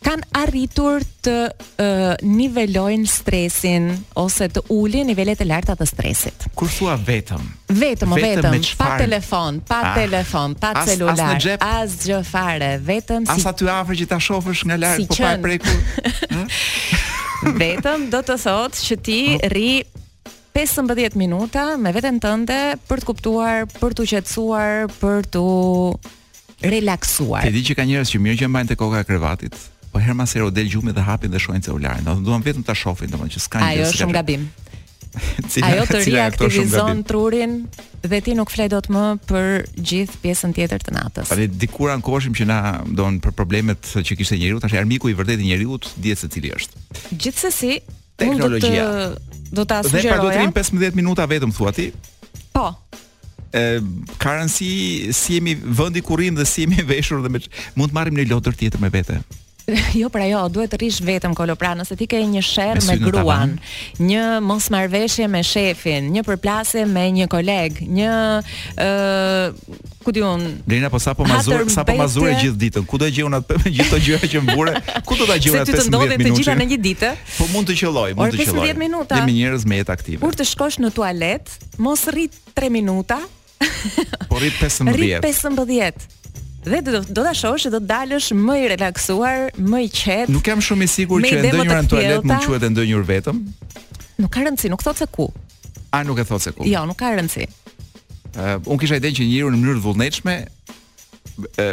kanë arritur të uh, nivelojnë stresin ose të ulin nivelet e larta të stresit. Kur thua vetëm? Vetëm, vetëm, vetëm pa telefon, pa ah, telefon, pa as, celular, as, gjë, asgjë fare, vetëm si As aty afër që ta shohësh nga larg si po pa prekur. vetëm do të thotë që ti rri 15 minuta me veten tënde për të kuptuar, për të qetësuar, për të relaksuar. Ti di që ka njerëz që mirë që mbajnë te koka e krevatit, po herë mas here u del gjumi dhe hapin dhe shohin celularin. Do të duan vetëm ta shohin, domethënë që s'ka njerëz. Ajo është shumë gabim. Cila, Ajo të riaktivizon trurin dhe ti nuk fle dot më për gjithë pjesën tjetër të natës. Tani dikur ankoheshim që na don për problemet që kishte njeriu, tash armiku i vërtetë i njeriu dihet se cili është. Gjithsesi, Teknologjia. Do ta sugjeroja. Dhe pra do të rrim 15 minuta vetëm thua ti? Po. Ë ka rëndësi si jemi vendi ku rrim dhe si jemi veshur dhe me mund të marrim një lodër tjetër me vete. Jo, pra jo, duhet të rrish vetëm Kolo, pra nëse ti ke një sherr me, me gruan, një mosmarrëveshje me shefin, një përplasje me një koleg, një ë uh, ku di un. Blina po sa po ma zure, sa po ma zure gjithë ditën. Ku do gjej un atë gjithë këto gjëra që numërove? Ku do ta gjej atë 15 minutë? S'do të ndodhin të gjitha në një ditë. Po mund të qëllojë, mund të qëllojë. 15 minuta. Jemi njerëz me jetë aktive. Kur të shkosh në tualet, mos rri 3 minuta. Po rri 15. Rri 15. Dhe do do ta shohësh do të dalësh më i relaksuar, më i qetë. Nuk jam shumë i sigurt që ndenjura në tualet mund të quhet ndenjur vetëm. Nuk ka rëndësi, nuk thotë se ku. A nuk e thotë se ku? Jo, nuk ka rëndësi. Uh, unë kisha idenë që njeriu në mënyrë të vullnetshme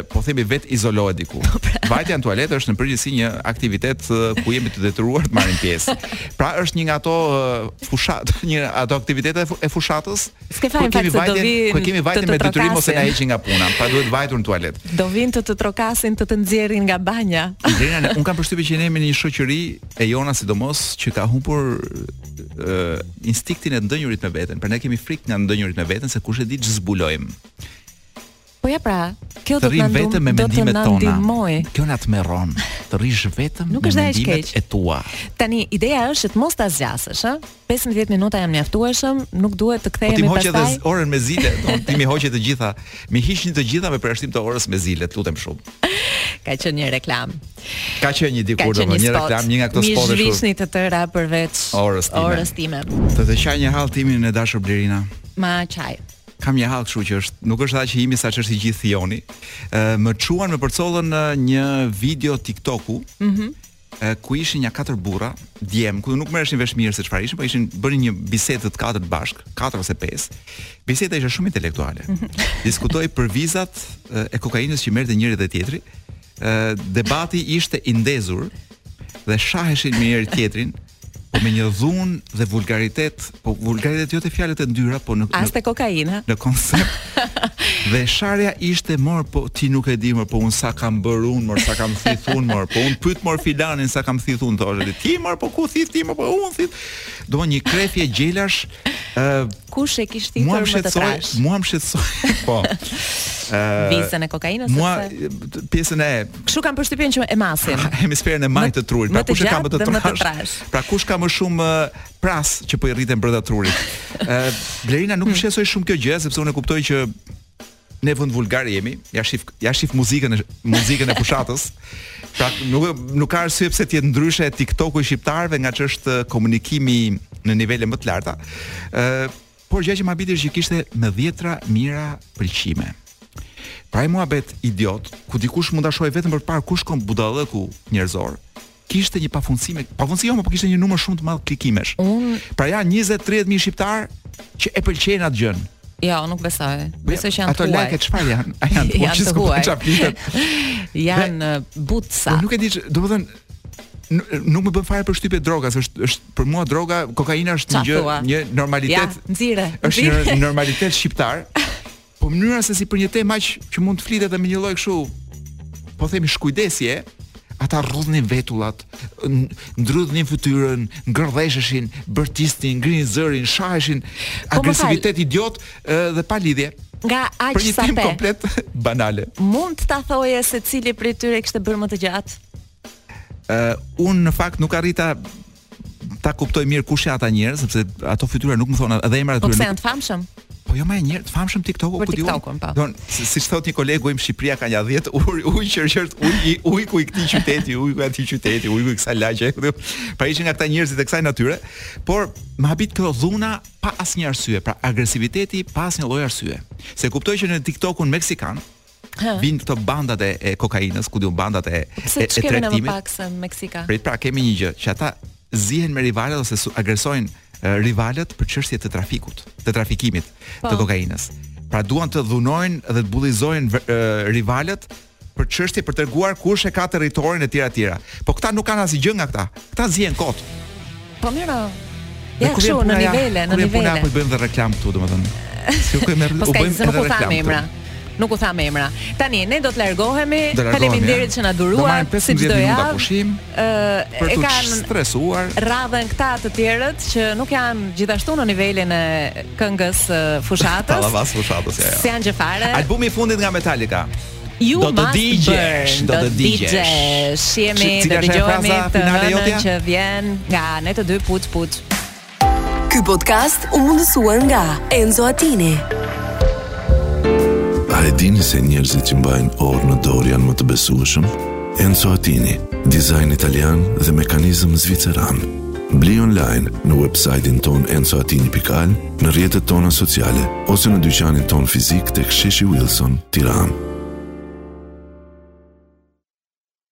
po themi vetizolohet diku. Po, pra. Vajtja në tualet është në përgjithësi një aktivitet ku jemi të detyruar të marrim pjesë. Pra është një nga ato fushat, një ato aktivitetet e fushatës. S'ke fajin fakt se do vijnë. Ku kemi vajtje me detyrim ose na heqin nga puna, pra duhet vajtur në tualet. Do vijnë të të trokasin, të të nxjerrin nga banja. Ndërsa un kam përshtypjen që ne jemi në një shoqëri e jona sidomos që ka humbur uh, instiktin e ndënjurit me veten. Prandaj kemi frikë nga të ndënjurit me veten se kush e di ç'zbulojmë. Po ja pra, kjo domethënë vetëm me mendimet tona. Kjo na tmerron. Të rrish vetëm me mendimet e tua. Tani ideja është që të mos ta zgjasësh, ha? 15 minuta janë mjaftueshëm, nuk duhet të kthehemi pastaj. Po ti hoqe orën me zile, ti m'i hoqe të gjitha, m'i hiqni të gjitha me përjashtim të orës me zile, lutem shumë. Ka qenë një reklamë. Ka qenë një dikur domethënë një reklamë, një nga këto spotet kështu. Mi zhvishni të tëra përveç orës time. Orës time. Të të qaj një hall timin, e dashur Blerina. Ma qaj. Kam një hall kështu që është, nuk është dhe aq imi sa ç'është i gjithi joni. Ë më çuan më përcollën një video TikToku. Mhm. Mm ku ishin nja katër burra, djem, ku nuk merreshin vesh mirë se çfarë ishin, po ishin bënin një bisedë të katërt bashkë, katër ose pesë. Biseda ishte shumë intelektuale. Diskutohej për vizat e kokainës që merrte njëri dhe tjetri. Ë debati ishte i ndezur dhe shaheshin me njëri-tjetrin Po me një dhunë dhe vulgaritet, po vulgaritet jo te fjalët e ndyra, po në As te kokaina. Në koncept. dhe sharja ishte mor, po ti nuk e di mor, po un sa kam bër un, mor sa kam thith un, mor, po un pyet mor filanin sa kam thith un, thoshte ti, ti mor, po ku thith ti mor, po un thith. Domethënë një krefje gjelash. Uh, Kush e kishte thithur më të trashë? Mua më shqetësoi. Po. Ëh. Uh, Vizën e kokainës ose? Mua pjesën e Kështu kam përshtypjen që e masin. Hemisferën e majtë të trurit. Pra kush e ka më të trashë? Pra kush ka më shumë presh që po i rriten brenda trurit? Ë Blerina nuk më shqetësoi shumë kjo gjë sepse unë e kuptoj që ne vend vulgar jemi, ja shih ja shih muzikën e muzikën e fushatës. Pra nuk nuk ka arsye pse të jetë ndryshe TikToku i shqiptarëve nga ç'është komunikimi në nivele më të larta. Ë Por gjëja që më habiti është që kishte me dhjetëra mijëra pëlqime. Pra ai muhabet idiot, ku dikush mund ta shohë vetëm për të parë ku shkon budallëku njerëzor, kishte një pafundësi me pafundësi jo, por kishte një numër shumë të madh klikimesh. Un... Pra janë 20-30 mijë shqiptarë që e pëlqejnë atë gjënë. Jo, unë nuk besoj. Po besoj që janë të huaj. Ato like çfarë janë? A janë të huaj? Janë të huaj. Janë botsa. Po nuk e di, domethënë nuk më bën fare përshtypje droga, se është është për mua droga, kokaina është një gjë, një normalitet. Ja, nxirre. Është një normalitet shqiptar. Po mënyra se si për një temë aq që mund të flitet edhe me një lloj kështu, po themi shkujdesje, ata rrudhnin vetullat, ndrydhnin fytyrën, ngërdhesheshin, bërtisnin, ngrinin zërin, shaheshin po agresivitet idiot dhe pa lidhje nga aq sa komplet banale. Mund ta thoje se cili prej tyre kishte bërë më të gjatë? Ë uh, unë në fakt nuk arrita ta kuptoj mirë kush janë ata njerëz, sepse ato fytyra nuk më thonë edhe emrat e po tyre. Po pse janë të famshëm? Po jo më e njerë, të famshëm TikTok-u ku di unë. Po. Don, siç thotë një kolegu im Shqipëria ka nja 10 ujq, ujq që është ujku, ujku i këtij qyteti, ujku i atij qyteti, ujku i kësaj lagje. Pra ishin nga këta njerëz të kësaj natyre, por më habit kjo dhuna pa asnjë arsye, pra agresiviteti pa asnjë lloj arsye. Se e kuptoj që në TikTok-un meksikan, Vijnë këto bandat e, e kokainës, ku di unë bandat e e, e tregtimit. Pak se Meksika. Prit pra kemi një gjë që ata zihen me rivalët ose agresojnë rivalët për çështje të trafikut, të trafikimit po. të kokainës. Pra duan të dhunojnë dhe të bullizojnë rivalët për çështje për treguar kush e ka territorin e tjera e tjera. Po këta nuk kanë asgjë nga këta. Këta zihen kot. Po mirë. Ja kështu në nivele, në nivele. Ne po bëjmë dhe reklamë këtu, domethënë. Si u kemi po u bëjmë edhe reklamë. Nuk u thamë emra. Tani ne do të largohemi. Faleminderit që na duruat. Si çdo javë. Pushim. Ëh, e kanë stresuar. Radhën këta të tjerët që nuk janë gjithashtu në nivelin e këngës fushatës. Pallavas fushatës ja. S'janë gjë fare. Albumi i fundit nga Metallica. Ju do të digjesh, do të digjesh. Shihemi dhe dëgjohemi të hënën që vjen nga ne të dy puç puç. Ky podcast u mundësua nga Enzo Attini. A e dini se njerëzit që mbajnë orë në dorë janë më të besueshëm? Enzo Attini, dizajn italian dhe mekanizëm zviceran. Bli online në website-in tonë enzoattini.al në rrjetet tona sociale ose në dyqanin tonë fizik tek Sheshi Wilson, Tiranë.